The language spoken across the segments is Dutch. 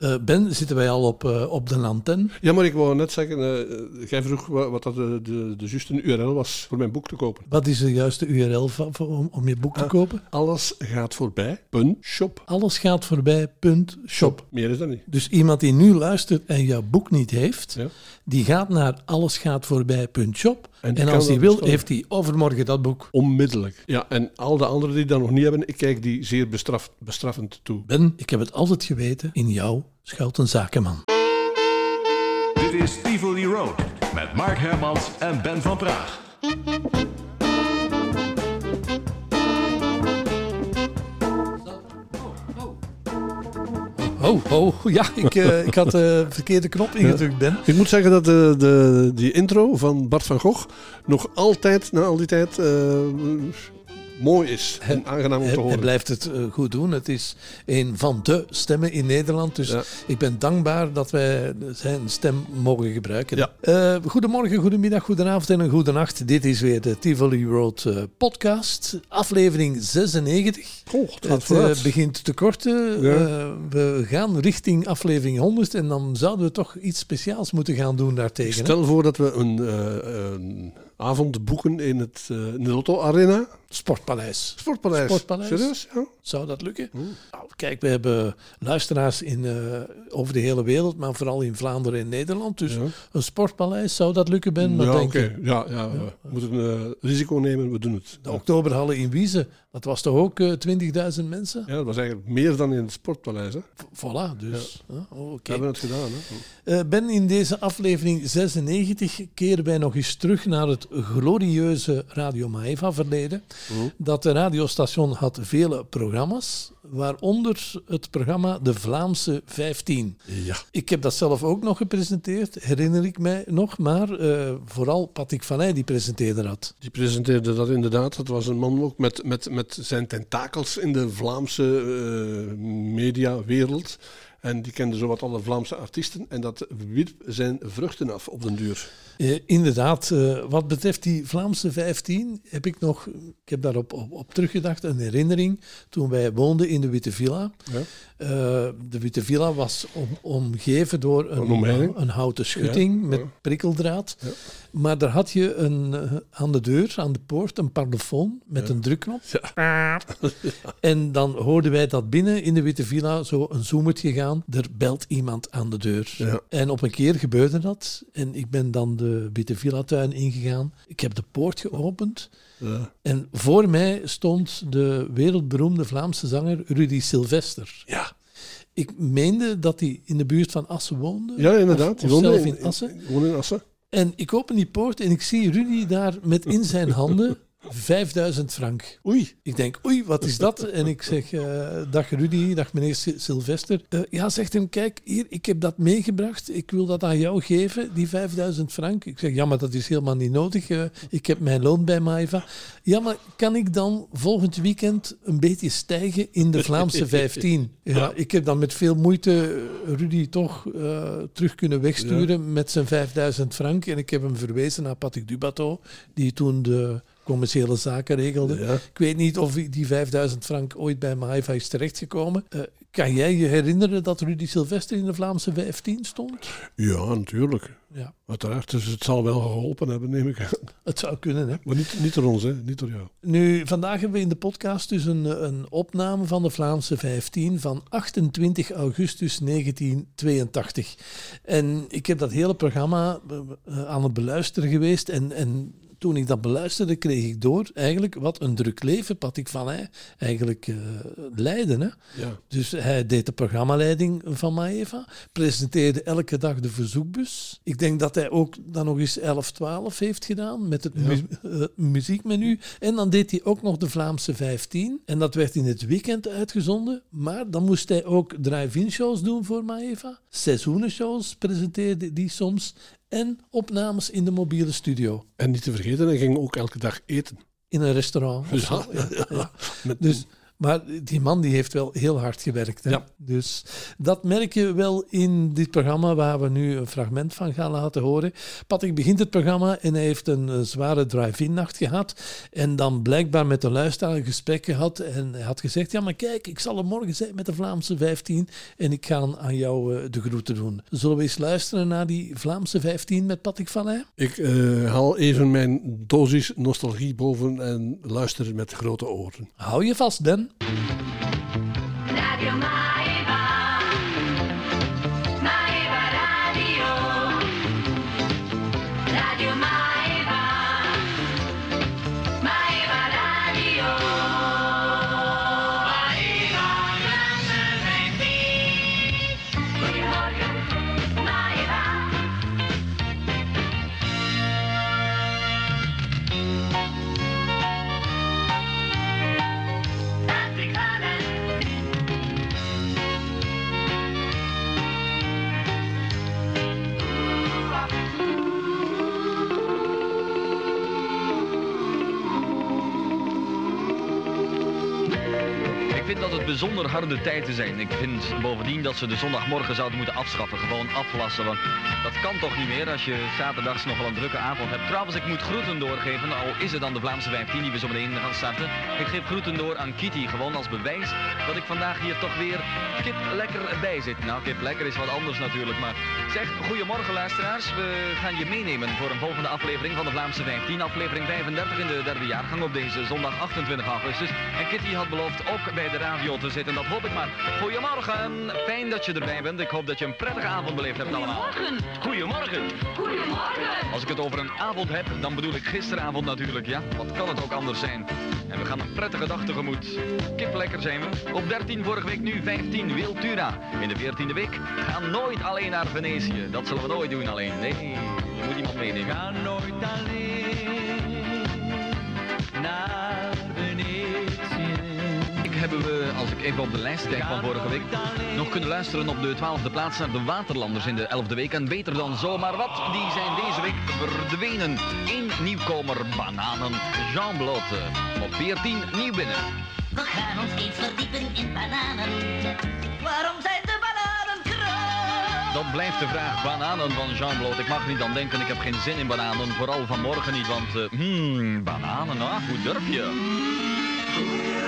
Eh, ben, zitten wij al op, eh, op de antenne? Ja, maar ik wou net zeggen, uh, jij vroeg wat, dat de, de, de juiste URL was voor mijn boek te kopen. Wat is de juiste URL van, om, om je boek te Ah, kopen? Alles gaat voorbij. Punt. Shop. Alles gaat voorbij, punt, shop. Meer is dat niet. Dus iemand die nu luistert en jouw boek niet heeft, Ja. die gaat naar allesgaatvoorbij.shop. En, als hij wil, bestellen. heeft hij overmorgen dat boek. Onmiddellijk. Ja, en al de anderen die dat nog niet hebben, ik kijk die zeer bestraf, bestraffend toe. Ben, ik heb het altijd geweten, in jou schuilt een zakenman. Dit is Tivoli Road met Mark Hermans en Ben van Praag. Oh, oh, ja, ik, eh, ik had de verkeerde knop ingedrukt, Ben. Ik moet zeggen dat de, de, die intro van Bart van Gogh nog altijd, na al die tijd, eh, mooi is. En aangenaam om Hij, te hij horen. blijft het eh, goed doen. Het is een van de stemmen in Nederland. Dus Ja. ik ben dankbaar dat wij zijn stem mogen gebruiken. Ja. Eh, goedemorgen, goedemiddag, goedenavond en een goede nacht. Dit is weer de Tivoli Road eh, podcast. Aflevering 96. Oh, het begint te korten. Ja. We gaan richting aflevering 100 en dan zouden we toch iets speciaals moeten gaan doen daartegen. stel voor dat we een, een avond boeken in, het, eh, in de Lotto Arena. Sportpaleis. Sportpaleis. Sportpaleis. Serieus? Ja. Zou dat lukken? Nou, kijk, we hebben luisteraars in, eh, over de hele wereld, maar vooral in Vlaanderen en Nederland. Dus Ja. een sportpaleis, zou dat lukken, Ben? Wat ja, denk oké. je? Ja, ja, we moeten een risico nemen, we doen het. De oktoberhallen in Wiezen, dat was toch ook eh, 20.000 mensen? Ja, dat was eigenlijk meer dan in het Sportpaleis. Hè. We Voilà, dus. hè, oh, oké. hebben het gedaan. Hè. Eh, ben, in deze aflevering 96 keren wij nog eens terug naar het glorieuze Radio Maeva verleden. Dat radiostation had vele programma's, waaronder het programma De Vlaamse 15. Ja. Ik heb dat zelf ook nog gepresenteerd, herinner ik mij nog, maar eh, vooral Patrick van Eyck die presenteerde dat. Die presenteerde dat inderdaad. Dat was een man ook met, met, met zijn tentakels in de Vlaamse eh, mediawereld. En die kende zowat alle Vlaamse artiesten. En dat wierp zijn vruchten af op den duur. Eh, inderdaad, eh, wat betreft die Vlaamse 15 heb ik nog, ik heb daarop op, op teruggedacht, een herinnering toen wij woonden in de Witte Villa. Ja. Eh, de Witte Villa was om, omgeven door een, Een houten schutting Ja, met prikkeldraad. Ja. Maar daar had je een, eh, aan de deur, aan de poort, een parlofoon met een drukknop. En dan hoorden wij dat binnen in de Witte Villa zo een zoemertje gaan. Er belt iemand aan de deur. Ja. En op een keer gebeurde dat. En ik ben dan de Witte Villa tuin ingegaan. Ik heb de poort geopend. Ja. En voor mij stond de wereldberoemde Vlaamse zanger Rudy Sylvester. Ja. Ik meende dat hij in de buurt van Assen woonde. Ja, inderdaad. Of, of woonde zelf in Assen. woonde in Assen. En ik open die poort en ik zie Rudy daar met in zijn handen 5000 frank. Oei. Ik denk, oei, wat is dat? En ik zeg, eh, dag Rudy, dag meneer Sil- Sylvester. Eh, ja, zegt hem, kijk, hier, ik heb dat meegebracht. Ik wil dat aan jou geven, die 5000 frank. Ik zeg, ja, maar dat is helemaal niet nodig. Eh, ik heb mijn loon bij Maiva. Ja, maar kan ik dan volgend weekend een beetje stijgen in de Vlaamse 15? Ja, ik heb dan met veel moeite Rudy toch terug kunnen wegsturen met zijn 5000 frank. En ik heb hem verwezen naar Patrick Dubato, die toen de commerciële zaken regelde. Ja. Ik weet niet of die 5000 frank ooit bij Maiva is terechtgekomen. Eh, kan jij je herinneren dat Rudy Sylvester in de Vlaamse 15 stond? Ja, natuurlijk. Ja, Uiteraard. Dus het zal wel geholpen hebben, neem ik aan. het zou kunnen, hè? Maar niet, niet door ons, hè. Niet door jou. Nu, vandaag hebben we in de podcast dus een, een opname van de Vlaamse 15 van 28 augustus 1982. En ik heb dat hele programma eh, aan het beluisteren geweest en... en toen ik dat beluisterde, kreeg ik door eigenlijk wat een druk leven Patrick van Eyck eigenlijk eh leidde. Hè? Ja. Dus hij deed de programmaleiding van Maeva, presenteerde elke dag de verzoekbus. Ik denk dat hij ook dan nog eens 11-12 heeft gedaan met het mu- eh, muziekmenu. En dan deed hij ook nog de Vlaamse 15. En dat werd in het weekend uitgezonden. Maar dan moest hij ook drive-in shows doen voor Maeva. Seizoenenshows presenteerde die soms. En opnames in de mobiele studio. En niet te vergeten, hij ging ook elke dag eten. In een restaurant. Ja, ja, ja. Met, Dus Maar die man die heeft wel heel hard gewerkt. Hè? Ja. Dus dat merk je wel in dit programma waar we nu een fragment van gaan laten horen. Patrick begint het programma en hij heeft een eh, zware drive-in nacht gehad. En dan blijkbaar met de luisteraar een gesprek gehad. En hij had gezegd, ja maar kijk, ik zal er morgen zijn met de Vlaamse 15 en ik ga aan jou eh, de groeten doen. Zullen we eens luisteren naar die Vlaamse 15 met Patrick van Heij? Ik eh, haal even mijn dosis nostalgie boven en luister met grote oren. Hou je vast, Ben. Radio vind dat het bijzonder harde tijden zijn. Ik vind bovendien dat ze de zondagmorgen zouden moeten afschaffen. Gewoon aflassen. Want dat kan toch niet meer als je zaterdags nog wel een drukke avond hebt. Trouwens, ik moet groeten doorgeven. Al is het dan de Vlaamse 15 die we zo meteen gaan starten. Ik geef groeten door aan Kitty. Gewoon als bewijs dat ik vandaag hier toch weer kip lekker bij zit. Nou, kip lekker is wat anders natuurlijk. Maar zeg, goedemorgen luisteraars. We gaan je meenemen voor een volgende aflevering van de Vlaamse 15. Aflevering 35 in de derde jaargang op deze zondag 28 augustus. En Kitty had beloofd ook bij de radio te zitten. Dat hoop ik maar. Goedemorgen. Fijn dat je erbij bent. Ik hoop dat je een prettige avond beleefd hebt allemaal. Goedemorgen. Goedemorgen. Goedemorgen. Als ik het over een avond heb, dan bedoel ik gisteravond natuurlijk. Ja, wat kan het ook anders zijn? En we gaan een prettige dag tegemoet. Kip lekker zijn we. Op 13 vorige week, nu 15 Wiltura. In de 14e week gaan nooit alleen naar Venetië. Dat zullen we nooit doen alleen. Nee, je moet iemand meenemen. Ga nooit alleen hebben we, als ik even op de lijst kijk van vorige week, nog kunnen luisteren op de 12e plaats naar de Waterlanders in de 11e week. En beter dan zo, maar wat, die zijn deze week verdwenen. Eén nieuwkomer, Bananen, Jean Blote. Op 14 nieuw binnen. We gaan ons eens verdiepen in bananen. Waarom zijn de bananen kroon? Dat blijft de vraag. Bananen van Jean Bloot. Ik mag niet aan denken, ik heb geen zin in bananen. Vooral vanmorgen niet, want... eh, hmm, bananen, ah, hoe durf je?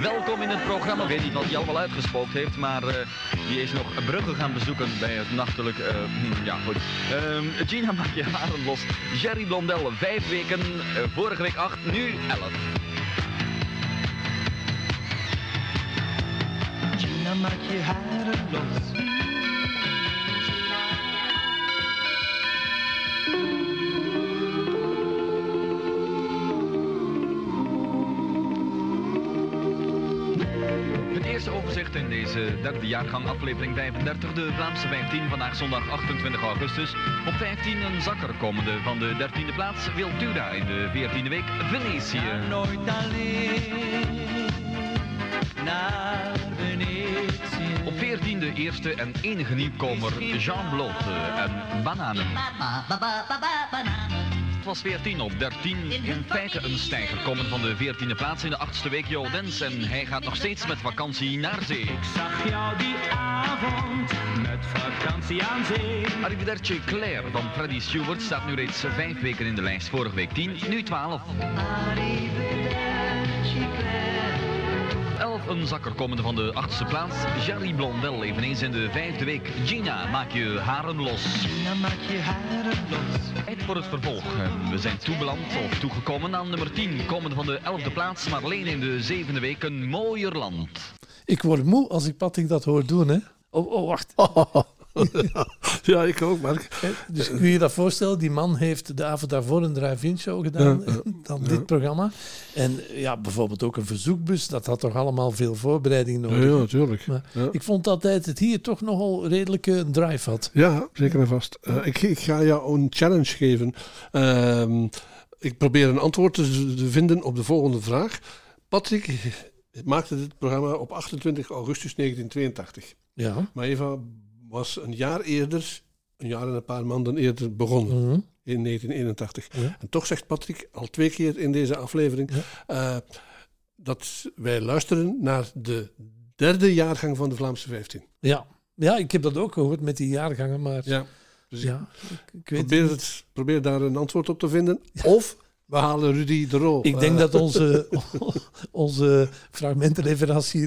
Welkom in het programma. Ik weet niet wat hij allemaal uitgespookt heeft, maar eh, die is nog Brugge gaan bezoeken bij het nachtelijk... eh, hmm, ja, goed. Ehm, Gina maak je haren los. Jerry Blondel, vijf weken. eh, vorige week acht, nu elf. Gina, maak je haren los. In deze derde jaargang, aflevering 35, de Vlaamse 15, vandaag zondag 28 augustus. Op 15 een zakker komende van de 13e plaats, Wiltura in de 14e week, Venetië. Ga nooit alleen naar Venetië. Op 14 de eerste en enige nieuwkomer, Jean Blote en Bananen. Ba, ba, ba, ba, ba, ba, bananen. Het was 14 op 13, in feite een stijger komen van de 14e plaats in de achtste week, Jo Dens. En hij gaat nog steeds met vakantie naar zee. Ik zag jou die avond met vakantie aan zee. Arrivederci Claire van Freddy Stewart staat nu reeds vijf weken in de lijst. Vorige week 10, nu 12. Arrivederci, Claire. 11 een zakker komende van de achtste plaats. Jerry Blondel eveneens in de vijfde week. Gina, maak je haren los. Gina, maak je haren los. Tijd voor het vervolg. We zijn toebeland of toegekomen aan nummer 10. Komende van de elfde plaats, maar alleen in de zevende week een mooier land. Ik word moe als ik Patrick dat hoor doen. Hè? Oh, oh, wacht. ja, ik ook, Mark. Dus kun je je dat voorstellen? Die man heeft de avond daarvoor een drive-in show gedaan. Ja, ja, dan dit programma. En ja, bijvoorbeeld ook een verzoekbus. Dat had toch allemaal veel voorbereiding nodig. ja, natuurlijk. Ja. ik vond altijd het hier toch nogal redelijk een drive had. Ja, zeker en vast. Eh, ik, ik ga jou een challenge geven. Ehm, ik probeer een antwoord te, te vinden op de volgende vraag. Patrick maakte dit programma op 28 augustus 1982. Ja. Maar Eva was een jaar eerder, een jaar en een paar maanden eerder begonnen. Mhm. In 1981. Ja. En toch zegt Patrick al twee keer in deze aflevering. Ja. eh, dat wij luisteren naar de derde jaargang van de Vlaamse 15. Ja. ja, ik heb dat ook gehoord met die jaargangen, maar ja, Ja. Dus ik, ik weet probeer, het, probeer daar een antwoord op te vinden. Of we halen Rudy de Roo. Ik denk Eh, dat onze, onze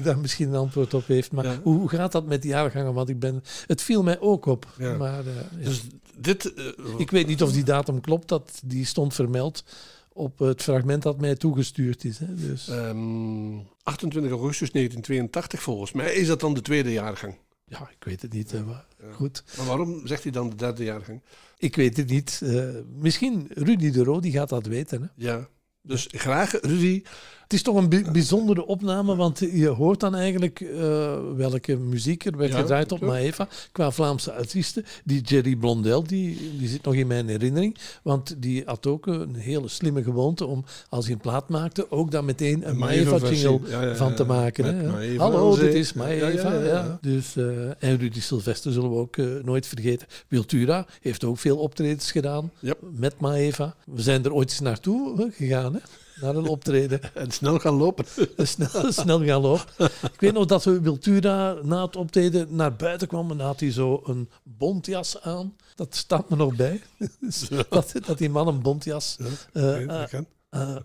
daar misschien een antwoord op heeft. Maar Ja. hoe gaat dat met die jaargangen? Want ik ben, het viel mij ook op. Ja. Maar eh. Dus dit... eh, ik weet niet of die datum klopt. Dat, die stond vermeld op het fragment dat mij toegestuurd is. Hè. Dus, ehm, 28 augustus 1982 volgens mij is dat dan de tweede jaargang. Ja, ik weet het niet. hè, maar Goed. Maar waarom zegt hij dan de derde jaargang? Ik weet het niet. Eh, misschien Rudy de Roo, die gaat dat weten. Hè. Ja. Dus graag, Rudy. Het is toch een bi- bijzondere opname, want je hoort dan eigenlijk eh, welke muziek er werd Ja, gedraaid op. Maeva qua Vlaamse artiesten. Die Jerry Blondel, die, die zit nog in mijn herinnering, want die had ook een hele slimme gewoonte om, als hij een plaat maakte, ook dan meteen een. Maeva-jingle Ja, ja, ja, van te maken. Maeva Hallo, dit is Maeva. Dus, eh, en Rudy Sylvester zullen we ook eh, nooit vergeten. Wiltura heeft ook veel optredens gedaan met Maeva. We zijn er ooit eens naartoe gegaan, hè, naar een optreden. En snel gaan lopen. snel, snel gaan lopen. Ik weet nog dat we Wiltura na het optreden naar buiten kwam en had hij zo een bontjas aan. Dat staat me nog bij. Dat, dat die man een bontjas eh,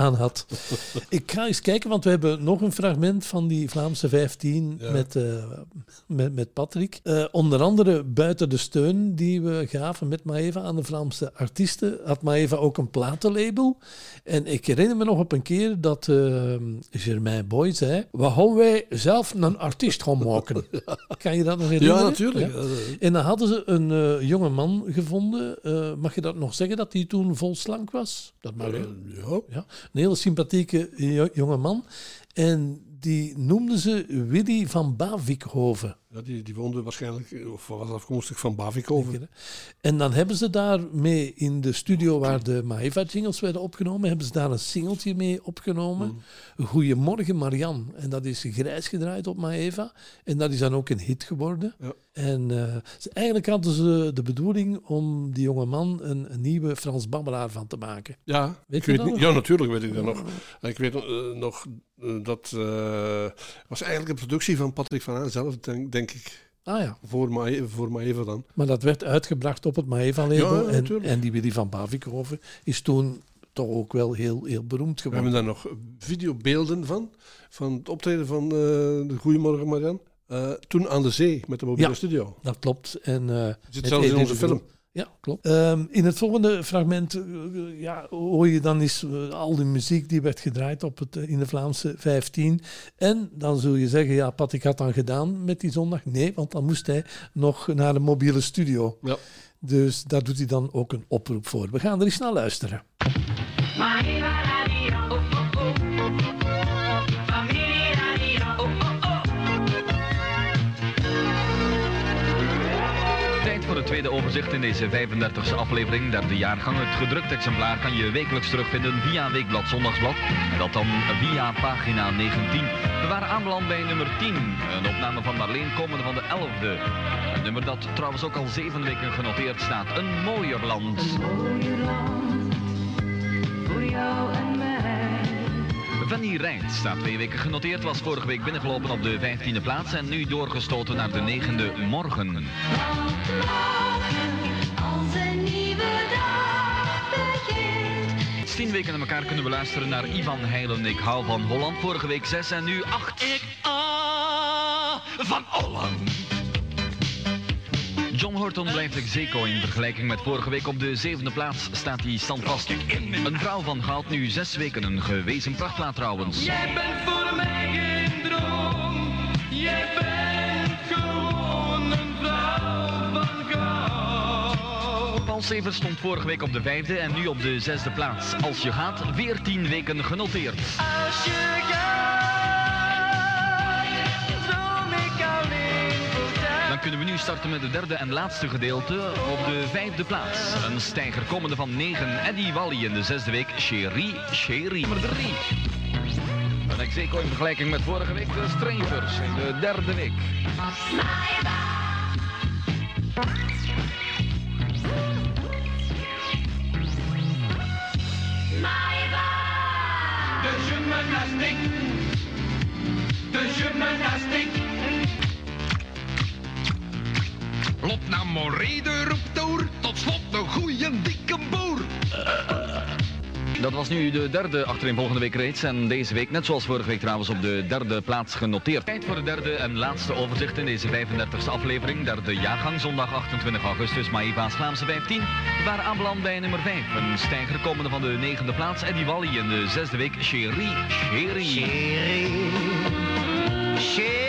aan had. Ik ga eens kijken, want we hebben nog een fragment van die Vlaamse 15 Ja. met, eh, met, met Patrick. Eh, onder andere buiten de steun die we gaven met Maeva aan de Vlaamse artiesten, had Maeva ook een platenlabel. En ik herinner me nog op een keer dat eh Germain Boy zei, we gaan wij zelf een artiest gaan maken. Kan je dat nog herinneren? Ja, natuurlijk. Ja? En dan hadden ze een jonge man gevonden. Mag je dat nog zeggen, dat hij toen vol slank was? Dat mag, ja. Ja, een hele sympathieke jo- jonge man. En die noemden ze Willy van Bavikhoven. Ja, die, die woonde waarschijnlijk, eh, of was afkomstig van Bavikoven. En dan hebben ze daarmee in de studio waar de Maeva-jingles werden opgenomen, hebben ze daar een singeltje mee opgenomen. Goedemorgen Marianne. En dat is grijs gedraaid op Maeva. En dat is dan ook een hit geworden. Ja. En eh, ze, eigenlijk hadden ze de bedoeling om die jonge man een, een nieuwe Frans babbelaar van te maken. Ja, Weet je weet dat ja, natuurlijk weet ik dat nog. Ik weet eh, nog eh, dat was eigenlijk een productie van Patrick van Aan zelf, denk, denk ik. Ah ja. Voor, Mae, voor Maeva dan. Maar dat werd uitgebracht op het Maeva-label. Ja, en, en die Willy van Bavikhoven is toen toch ook wel heel, heel beroemd We geworden. hebben daar nog videobeelden van. Van het optreden van eh, de Goedemorgen Marian. Eh, toen aan de zee met de mobiele Ja. studio. Dat klopt. En, Het zit zelfs in onze film. Ja, klopt. Ehm, in het volgende fragment eh, ja, hoor je dan eens eh, al die muziek die werd gedraaid op het, eh, in de Vlaamse 15. En dan zul je zeggen, ja, Pat, ik had dan gedaan met die zondag. Nee, want dan moest hij nog naar de mobiele studio. Ja. Dus daar doet hij dan ook een oproep voor. We gaan er eens naar luisteren. Maeva tweede overzicht in deze 35e aflevering, derde jaargang. Het gedrukt exemplaar kan je wekelijks terugvinden via Weekblad Zondagsblad. En dat dan via pagina 19. We waren aanbeland bij nummer 10. Een opname van Marleen komende van de 11e. Een nummer dat trouwens ook al zeven weken genoteerd staat. Een mooier land. Voor jou en mij. Fanny Rijt staat twee weken genoteerd, was vorige week binnengelopen op de 15e plaats en nu doorgestoten naar de negende morgen. Tien weken aan elkaar kunnen we luisteren naar Ivan Heilen. Ik hou van Holland. Vorige week 6 en nu 8. Ik ah van Holland. John Horton blijft ex aequo in vergelijking met vorige week. Op de zevende plaats staat hij standvast. Een vrouw van goud, nu zes weken. Een gewezen prachtplaat trouwens. Jij bent voor mij geen droom. Jij bent gewoon een vrouw van goud. Paul Severs stond vorige week op de vijfde en nu op de zesde plaats. Als je gaat, 14 weken genoteerd. Als je gaat, starten met het derde en laatste gedeelte op de vijfde plaats. Een stijger komende van 9, Eddie Wally in de zesde week, Sherry, Sherry. Nummer 3. Een ex in vergelijking met vorige week, de Strangers in de derde week. De gymnastiek. De gymnastiek. Lot naar Morede roept door, tot slot een goeie dikke boer. Dat was nu de derde achtereenvolgende week reeds. En deze week, net zoals vorige week trouwens, op de derde plaats genoteerd. Tijd voor de derde en laatste overzicht in deze 35e aflevering. Derde jaargang, zondag 28 augustus, Maïva's Vlaamse 15. We waren aanbeland bij nummer 5. Een stijger komende van de negende plaats, Eddie Wally. In de zesde week, Sherry. Sherry. Op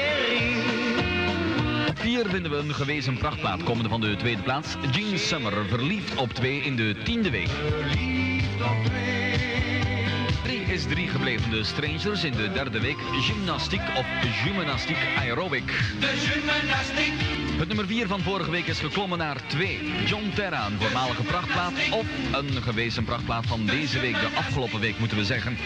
4 vinden we een gewezen prachtplaat komende van de tweede plaats. Gene Summer, verliefd op 2 in de tiende week. 3 is 3 gebleven de Strangers in de derde week. Gymnastiek of gymnastiek aerobic. De gymnastiek. Het nummer 4 van vorige week is geklommen naar 2. John Terra, een voormalige prachtplaat. Of een gewezen prachtplaat van deze week, de afgelopen week moeten we zeggen.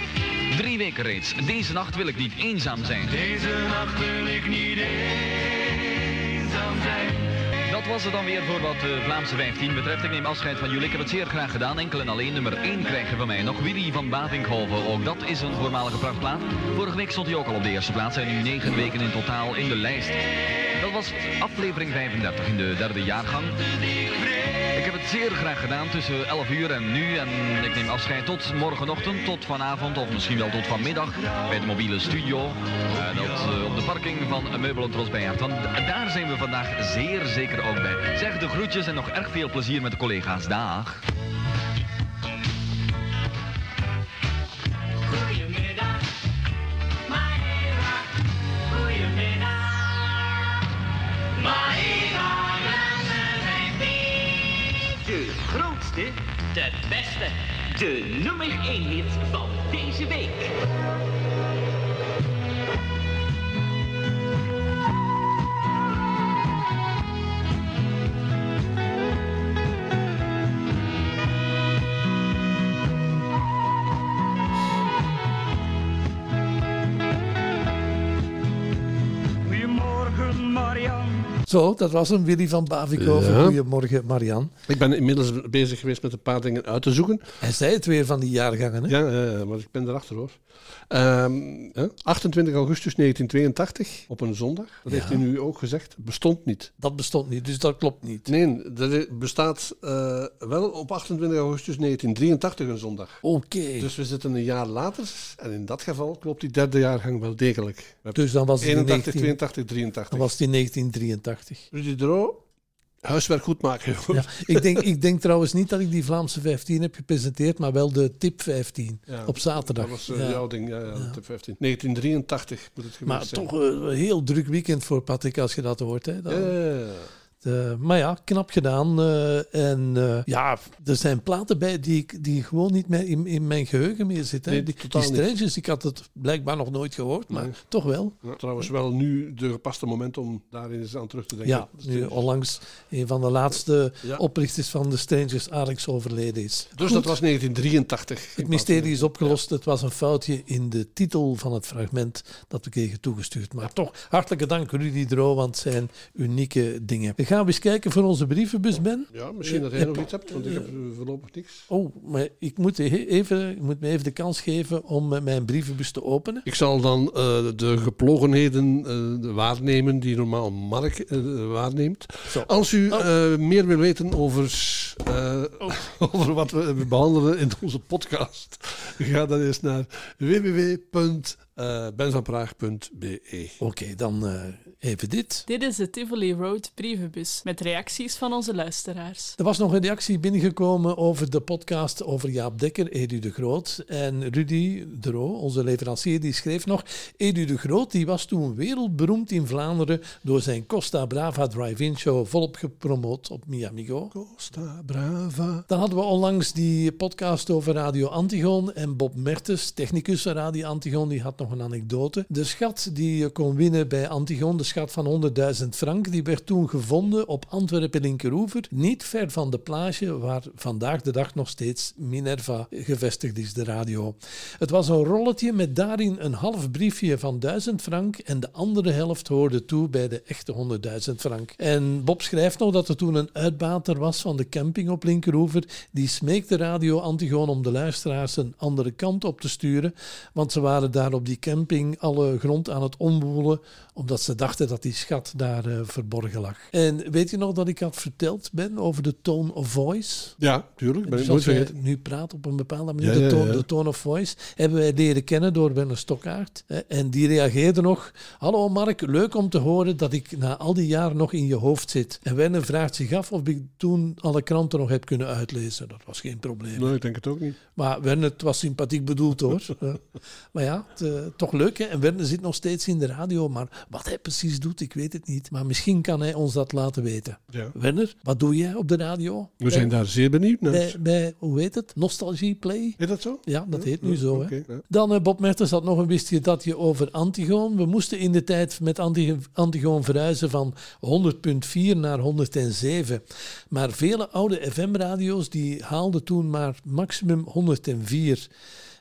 Drie weken reeds. Deze nacht wil ik niet eenzaam zijn. Deze nacht wil ik niet eenzaam zijn. Dat was het dan weer voor wat de Vlaamse 15 betreft. Ik neem afscheid van jullie. Ik heb het zeer graag gedaan. Enkel en alleen nummer 1 krijgen van mij nog. Willy van Bavinkhoven. Ook dat is een voormalige prachtplaat. Vorige week stond hij ook al op de eerste plaats. En nu 9 weken in totaal in de lijst. Dat was aflevering 35 in de derde jaargang. Zeer graag gedaan tussen 11 uur en nu. En ik neem afscheid tot morgenochtend, tot vanavond of misschien wel tot vanmiddag bij de mobiele studio. Eh, dat eh, op de parking van Meubelen Tros bij daar zijn we vandaag zeer zeker ook bij. Zeg de groetjes en nog erg veel plezier met de collega's. Dag. De nummer 1 hit van deze week. Zo, dat was een Willy van Bavikoven. Ja. Goedemorgen, Marian. Ik ben inmiddels bezig geweest met een paar dingen uit te zoeken. Hij zei het weer van die jaargangen, hè? Ja, maar ik ben erachter, hoor. Ehm, 28 augustus 1982, op een zondag. Dat heeft hij nu ook gezegd. Bestond niet. Dat bestond niet, dus dat klopt niet. Nee, dat bestaat eh, wel op 28 augustus 1983 een zondag. Oké. Dus we zitten een jaar later. En in dat geval klopt die derde jaargang wel degelijk. Dus dan was die 81, 82, 83. Dan was die 1983 prachtig. Rudy Dro, huiswerk goed maken. Ja, ik, denk, ik denk trouwens niet dat ik die Vlaamse 15 heb gepresenteerd, maar wel de tip 15 op zaterdag. Dat was eh, jouw ding, ja, tip 15. 1983 moet het geweest maar zijn. Maar toch eh, een heel druk weekend voor Patrick als je dat hoort. Hè, dan... ja. Eh, maar ja, knap gedaan. eh, en eh, ja, er zijn platen bij die, ik- die gewoon niet meer in, in mijn geheugen meer zitten. Nee, die, die ik had het blijkbaar nog nooit gehoord, maar Nee. toch wel. Ja, trouwens, wel nu de gepaste moment om daar eens aan terug te denken. Ja, nu onlangs een van de laatste Ja. oprichters van de Strangers, Alex, overleden is. Dus Goed, dat was 1983. Het mysterie is opgelost. Het was een foutje in de titel van het fragment dat we kregen toegestuurd. Maar toch, hartelijke dank Rudy Dro, want zijn unieke dingen. We gaan eens kijken voor onze brievenbus, Ben. Ja, misschien dat jij nog iets hebt, want ik heb voorlopig niks. Oh, maar ik moet, even, ik moet me even de kans geven om eh, mijn brievenbus te openen. Ik zal dan eh, de geplogenheden eh, waarnemen die normaal Mark waarneemt. Zo. Als u Oh. meer wil weten over, eh, over wat we behandelen in onze podcast, ga dan eens naar www.benvanpraag.be. Oké, dan eh, even dit. Dit is de Tivoli Road brievenbus met reacties van onze luisteraars. Er was nog een reactie binnengekomen over de podcast over Jaap Dekker, Edu de Groot. En Rudy de Roo, onze leverancier, die schreef nog... Edu de Groot die was toen wereldberoemd in Vlaanderen door zijn Costa Brava Drive-In Show volop gepromoot op Miamigo. Costa Brava. Dan hadden we onlangs die podcast over Radio Antigoon en Bob Mertens, technicus van Radio Antigoon, die had nog een anekdote. De schat die je kon winnen bij Antigoon, de schat van 100.000 frank, die werd toen gevonden op Antwerpen-Linkeroever, niet ver van de plage waar vandaag de dag nog steeds Minerva gevestigd is, de radio. Het was een rolletje met daarin een half briefje van 1000 frank en de andere helft hoorde toe bij de echte 100.000 frank. En Bob schrijft nog dat er toen een uitbater was van de camping op Linkeroever, die smeekte Radio Antigoon om de luisteraars een andere kant op te sturen, want ze waren daar op die camping alle grond aan het omwoelen, omdat ze dachten dat die schat daar eh, verborgen lag. En weet je nog dat ik had verteld, Ben, over de tone of voice? Ja, tuurlijk. Ben Dus als vergeten. nu praten op een bepaalde manier, Ja, de, ja, toon, ja. de tone of voice, hebben wij leren kennen door Werner Stokkaert. hè. En die reageerde nog, hallo Mark, leuk om te horen dat ik na al die jaren nog in je hoofd zit. En Werner vraagt zich af of ik toen alle kranten nog heb kunnen uitlezen. Dat was geen probleem. Nee, ik denk het ook niet. Maar Werner, het was sympathiek bedoeld hoor. Maar ja, het, eh, toch leuk hè. En Werner zit nog steeds in de radio, maar wat hij precies doet, ik weet het niet. Maar misschien kan hij ons dat laten weten. Ja. Werner, wat doe jij op de radio? We zijn daar zeer benieuwd naar. Bij, bij, hoe heet het? Nostalgie Play? Heet dat zo? Ja, dat heet nu zo. hè. Dan eh, Bob Mertens had nog een wist je dat je over Antigoon. We moesten in de tijd met Anti- Antigoon verhuizen van 100.4 naar 107. Maar vele oude FM-radio's die haalden toen maar maximum 104.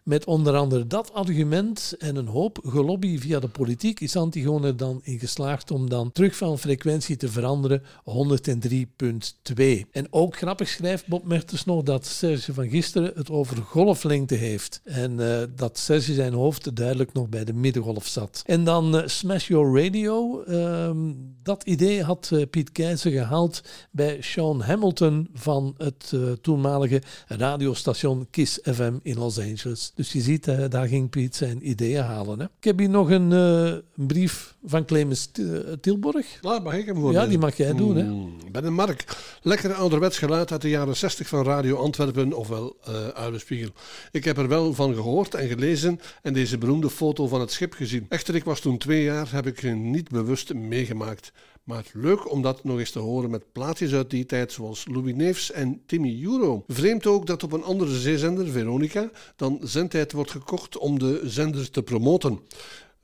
Met onder andere dat argument en een hoop gelobby via de politiek is Antigoon er dan in geslaagd om dan terug van frequentie te veranderen 103.2. En ook grappig schrijft Bob Mertens nog dat Serge van gisteren het over golflengte heeft. En eh, dat Serge zijn hoofd duidelijk nog bij de middengolf zat. En dan eh, Smash Your Radio. Ehm, dat idee had eh, Piet Keizer gehaald bij Sean Hamilton van het toenmalige radiostation Kiss FM in Los Angeles. Dus je ziet, eh, daar ging Piet zijn ideeën halen. Hè. Ik heb hier nog een, eh, een brief van Clemens eh, Tilburg. Nou, mag ik hem voorlezen? Ja, die mag jij doen. Hè. Mm, Ben een Mark. Lekker ouderwets geluid uit de jaren 60 van Radio Antwerpen, ofwel Uilenspiegel. Ik heb er wel van gehoord en gelezen en deze beroemde foto van het schip gezien. Echter, ik was toen twee jaar, heb ik het niet bewust meegemaakt. Maar leuk om dat nog eens te horen met plaatjes uit die tijd zoals Louis Neefs en Timmy Euro. Vreemd ook dat op een andere zeezender, Veronica, dan zendtijd wordt gekocht om de zender te promoten.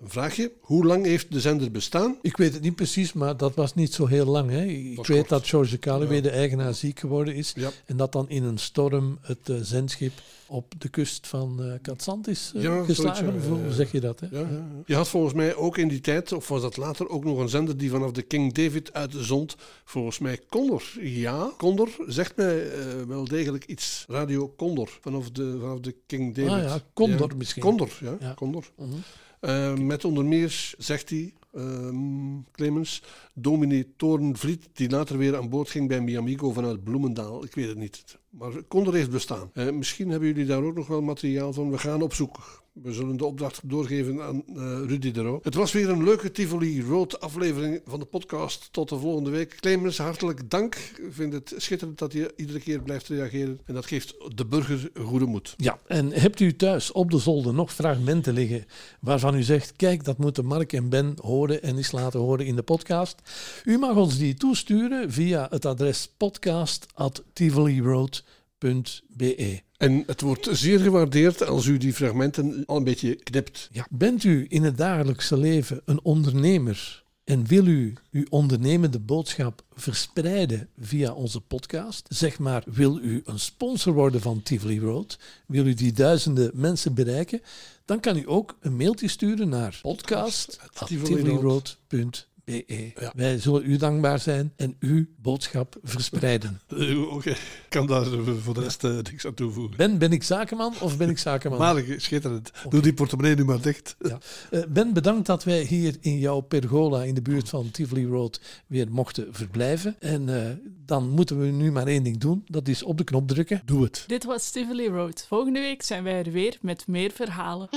Een vraagje, hoe lang heeft de zender bestaan? Ik weet het niet precies, maar dat was niet zo heel lang. Hè. Ik weet kort. dat George Calloway, Ja. de eigenaar, ziek geworden is. Ja. En dat dan in een storm het eh, zendschip op de kust van eh Katzand is eh, Ja, geslagen. Hoe ja. zeg je dat? Hè? Ja, ja, ja. Je had volgens mij ook in die tijd, of was dat later, ook nog een zender die vanaf de King David uitzond. Volgens mij Condor. Ja, Condor zegt mij eh, wel degelijk iets. Radio Condor, vanaf de, vanaf de King David. Ah ja, Condor misschien. Condor, ja. Ja. Condor. Mhm. Eh, met onder meer, zegt hij, ehm, Clemens, dominee Torenvliet, die later weer aan boord ging bij Miamigo vanuit Bloemendaal. Ik weet het niet. Maar Condor heeft bestaan. Eh, misschien hebben jullie daar ook nog wel materiaal van. We gaan op zoek. We zullen de opdracht doorgeven aan eh, Rudy de Roo. Het was weer een leuke Tivoli Road aflevering van de podcast. Tot de volgende week. Clemens, hartelijk dank. Ik vind het schitterend dat je iedere keer blijft reageren. En dat geeft de burger goede moed. Ja, en hebt u thuis op de zolder nog fragmenten liggen waarvan u zegt, kijk, dat moeten Mark en Ben horen en eens laten horen in de podcast? U mag ons die toesturen via het adres podcast.tivoliroad.be. En het wordt zeer gewaardeerd als u die fragmenten al een beetje knipt. Ja, bent u in het dagelijkse leven een ondernemer en wil u uw ondernemende boodschap verspreiden via onze podcast? Zeg maar, wil u een sponsor worden van Tivoli Road? Wil u die duizenden mensen bereiken? Dan kan u ook een mailtje sturen naar podcast.tivoliroad.be. Ja. Wij zullen u dankbaar zijn en uw boodschap verspreiden. Eh, Oké, ik kan daar voor de rest eh, niks aan toevoegen. Ben, ben ik zakenman of ben ik zakenman? Maar schitterend. Doe die portemonnee nu maar dicht. Ja. Eh, ben, bedankt dat wij hier in jouw pergola in de buurt van Tivoli Road weer mochten verblijven. En eh, dan moeten we nu maar één ding doen. Dat is op de knop drukken. Doe het. Dit was Tivoli Road. Volgende week zijn wij er weer met meer verhalen.